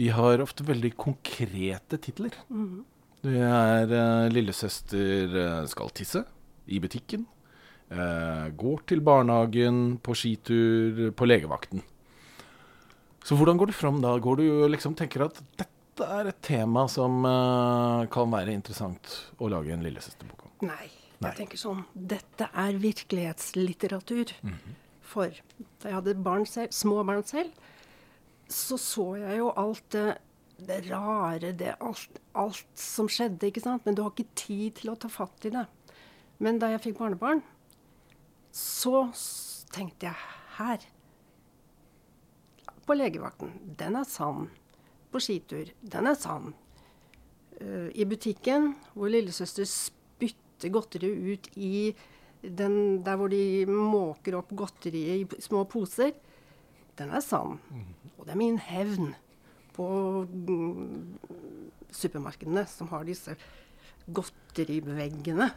De har ofte veldig konkrete titler. Du er eh, lillesøster eh, skal tisse i butikken. eh, går til barnehagen, på skitur, på legevakten. Så hvordan går du fram da? Går du liksom tenker at dette er et tema som kan være interessant å lage en lillesøsterbok om? Nei. Nei. Jeg tenker sånn Dette er virkelighetslitteratur. For da jeg hadde barn selv, små barn selv, så så jeg jo alt det, det rare, det, alt, alt som skjedde, ikke sant. Men du har ikke tid til å ta fatt i det. Men da jeg fikk barnebarn, så tenkte jeg her På legevakten. Den er sann. På skitur. Den er sann. Eh, I butikken, hvor lillesøster spytter godteri ut i den der hvor de måker opp godteriet i små poser, den er sann. Og det er min hevn på mm, supermarkedene som har disse godteriveggene.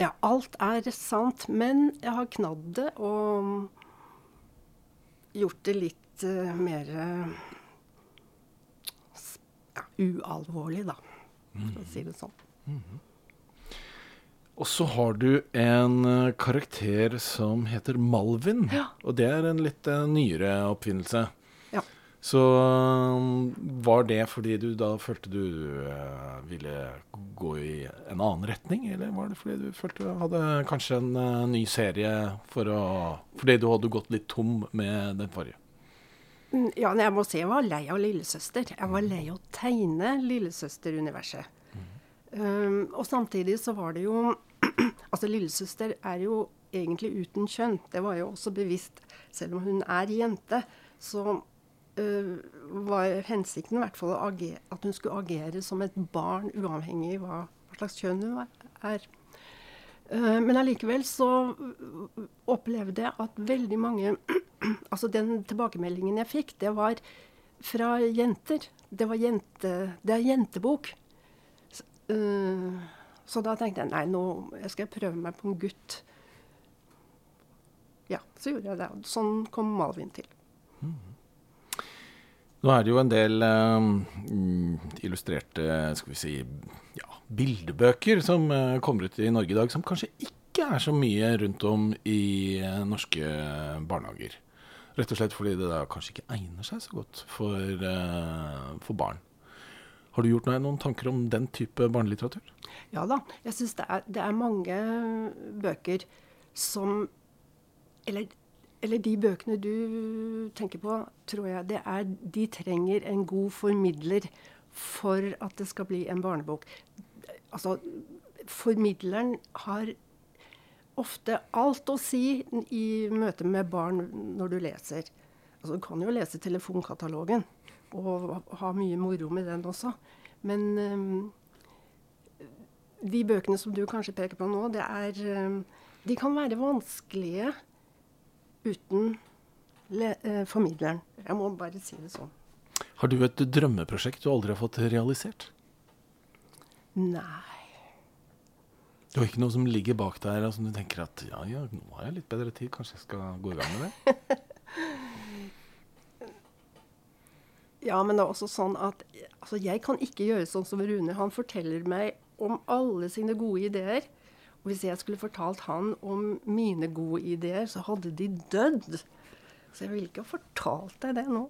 Ja, alt er sant, men jeg har knadd det og gjort det litt uh, mer eh, ja, ualvorlig, da, for å si det sånn. Og så har du en eh, karakter som heter Malvin. Ja. Og det er en litt uh, nyere oppfinnelse. Så eh, var det fordi du da følte du eh, ville gå i en annen retning, eller var det fordi du følte du hadde kanskje en eh, ny serie for å Fordi du hadde gått litt tom med den forrige? Mm, Ja, jeg må si jeg var lei av lillesøster. Jeg var lei av å tegne lillesøsteruniverset. Um, og samtidig så var det jo Altså, lillesøster er jo egentlig uten kjønn. Det var jo også bevisst. Selv om hun er jente, så var hensikten i hvert fall at hun skulle agere som et barn, uavhengig hva, hva slags kjønn hun er. Eh, men allikevel så opplevde jeg at veldig mange Altså den tilbakemeldingen jeg fikk, det var fra jenter. Det var jente, det er jentebok. Øh, så da tenkte jeg nei, nå skal jeg prøve meg på en gutt. Ja, så gjorde jeg det. Sånn kom Malvin til. Nå er det jo en del eh, illustrerte skal vi si, ja, bildebøker som eh, kommer ut i Norge i dag, som kanskje ikke er så mye rundt om i eh, norske barnehager. Rett og slett fordi det da kanskje ikke egner seg så godt for, eh, for barn. Har du gjort deg noen tanker om den type barnelitteratur? Ja da. Jeg syns det, det er mange bøker som eller, eller de bøkene du tenker på, tror jeg det er De trenger en god formidler for at det skal bli en barnebok. Altså, formidleren har ofte alt å si i møte med barn når du leser. Altså, du kan jo lese telefonkatalogen og ha mye moro med den også. Men um, de bøkene som du kanskje peker på nå, det er øhm, De kan være vanskelige uten eh, formidleren. Jeg må bare si det sånn. Har du et drømmeprosjekt du aldri har fått realisert? Nei. Du har ikke noe som ligger bak der som som du tenker at ja, ja, nå har jeg litt bedre tid, kanskje jeg skal gå i gang med det? Ja, men det er også sånn at altså, jeg kan ikke gjøre sånn som Rune. Han forteller meg om alle sine gode ideer. Hvis jeg skulle fortalt han om mine gode ideer, så hadde de dødd. Så jeg ville ikke ha fortalt deg det nå.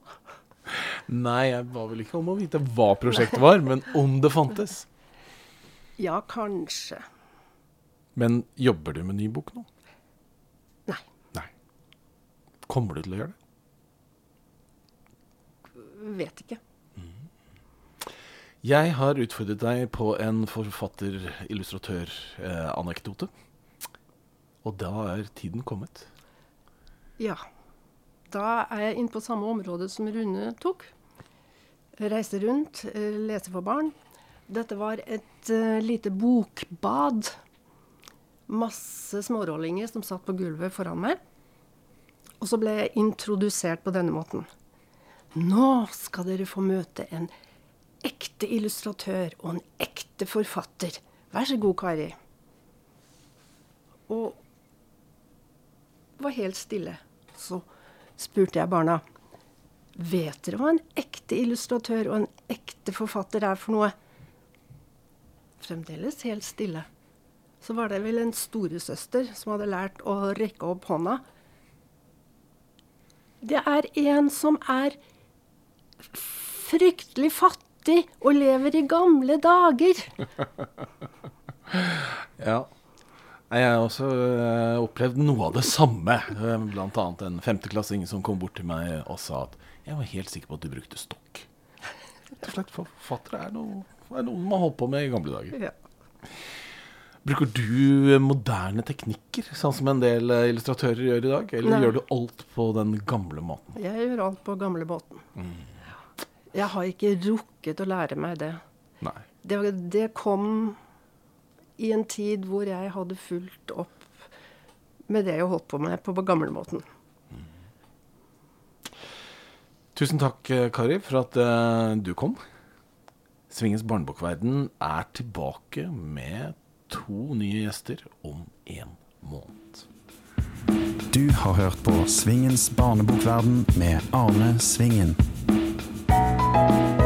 Nei, jeg ba vel ikke om å vite hva prosjektet var, men om det fantes. Ja, kanskje. Men jobber du med ny bok nå? Nei. Nei. Kommer du til å gjøre det? Vet ikke. Jeg har utfordret deg på en forfatter-illustratør-anekdote. og da er tiden kommet. Ja. Da er jeg inne på samme område som Rune tok. Reise rundt, eh, lese for barn. Dette var et uh, lite bokbad. Masse smårollinger som satt på gulvet foran meg. Og så ble jeg introdusert på denne måten. Nå skal dere få møte en ekte illustratør og en ekte forfatter. Vær så god, Kari. Og var helt stille. Så spurte jeg barna Vet dere hva en ekte illustratør og en ekte forfatter er for noe? Fremdeles helt stille. Så var det vel en storesøster som hadde lært å rekke opp hånda. Det er en som er fryktelig fattig og lever i gamle dager. Ja. Jeg har også øh, opplevd noe av det samme. Øh, Blant annet en femteklassing som kom bort til meg og sa at jeg var helt sikker på at du brukte stokk. Rett og slett forfattere er noe, er noe man holdt på med i gamle dager. Ja. Bruker du øh, moderne teknikker, sånn som en del illustratører gjør i dag? Eller Nei. gjør du alt på den gamle måten? Jeg gjør alt på gamlebåten. Jeg har ikke rukket å lære meg det. Nei. det. Det kom i en tid hvor jeg hadde fulgt opp med det jeg holdt på med på gamlemåten. Tusen takk, øh, Kari, for at uh, du kom. Svingens barnebokverden er tilbake med to nye gjester om en måned. Du har hørt på Svingens barnebokverden med Arne Svingen. Bye.